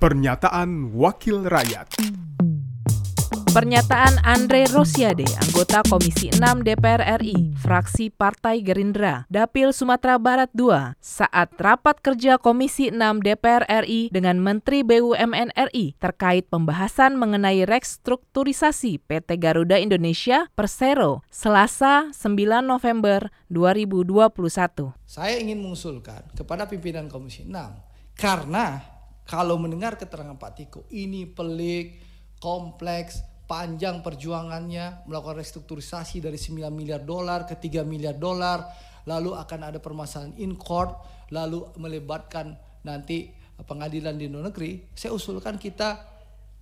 Pernyataan Wakil Rakyat Pernyataan Andre Rosiade, anggota Komisi 6 DPR RI, fraksi Partai Gerindra, Dapil Sumatera Barat II, saat rapat kerja Komisi 6 DPR RI dengan Menteri BUMN RI terkait pembahasan mengenai restrukturisasi PT Garuda Indonesia Persero, Selasa 9 November 2021. Saya ingin mengusulkan kepada pimpinan Komisi 6, karena kalau mendengar keterangan Pak Tiko, ini pelik, kompleks, panjang perjuangannya melakukan restrukturisasi dari 9 miliar dolar ke 3 miliar dolar lalu akan ada permasalahan in court lalu melibatkan nanti pengadilan di luar negeri saya usulkan kita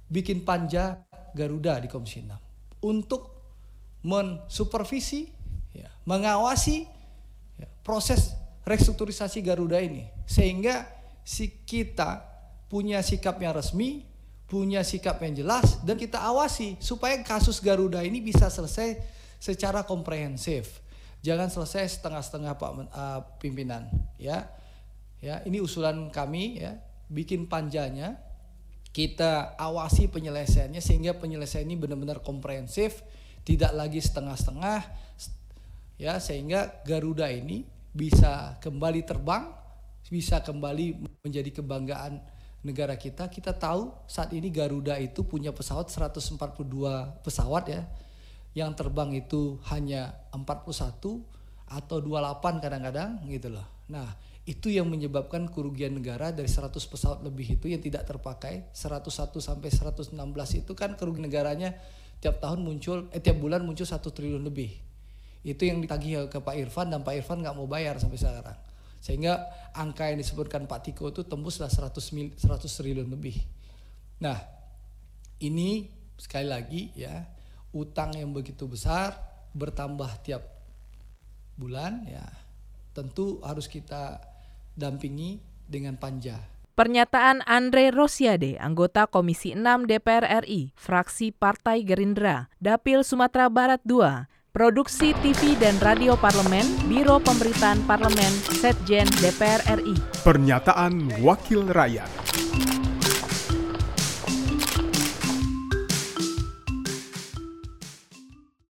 bikin panja Garuda di Komisi 6 untuk mensupervisi ya, mengawasi ya, proses restrukturisasi Garuda ini. Sehingga si kita punya sikap yang resmi punya sikap yang jelas dan kita awasi supaya kasus Garuda ini bisa selesai secara komprehensif. Jangan selesai setengah-setengah Pak uh, pimpinan ya. Ya, ini usulan kami ya, bikin panjanya kita awasi penyelesaiannya sehingga penyelesaian ini benar-benar komprehensif, tidak lagi setengah-setengah ya sehingga Garuda ini bisa kembali terbang, bisa kembali menjadi kebanggaan negara kita, kita tahu saat ini Garuda itu punya pesawat 142 pesawat ya. Yang terbang itu hanya 41 atau 28 kadang-kadang gitu loh. Nah, itu yang menyebabkan kerugian negara dari 100 pesawat lebih itu yang tidak terpakai 101 sampai 116 itu kan kerugian negaranya tiap tahun muncul eh tiap bulan muncul satu triliun lebih itu yang ditagih ke Pak Irfan dan Pak Irfan nggak mau bayar sampai sekarang sehingga angka yang disebutkan Pak Tiko itu tembuslah 100 mil, 100 triliun lebih. Nah, ini sekali lagi ya, utang yang begitu besar bertambah tiap bulan ya. Tentu harus kita dampingi dengan panja. Pernyataan Andre Rosiade, anggota Komisi 6 DPR RI, fraksi Partai Gerindra, Dapil Sumatera Barat II, Produksi TV dan Radio Parlemen, Biro Pemberitaan Parlemen, Setjen DPR RI. Pernyataan Wakil Rakyat.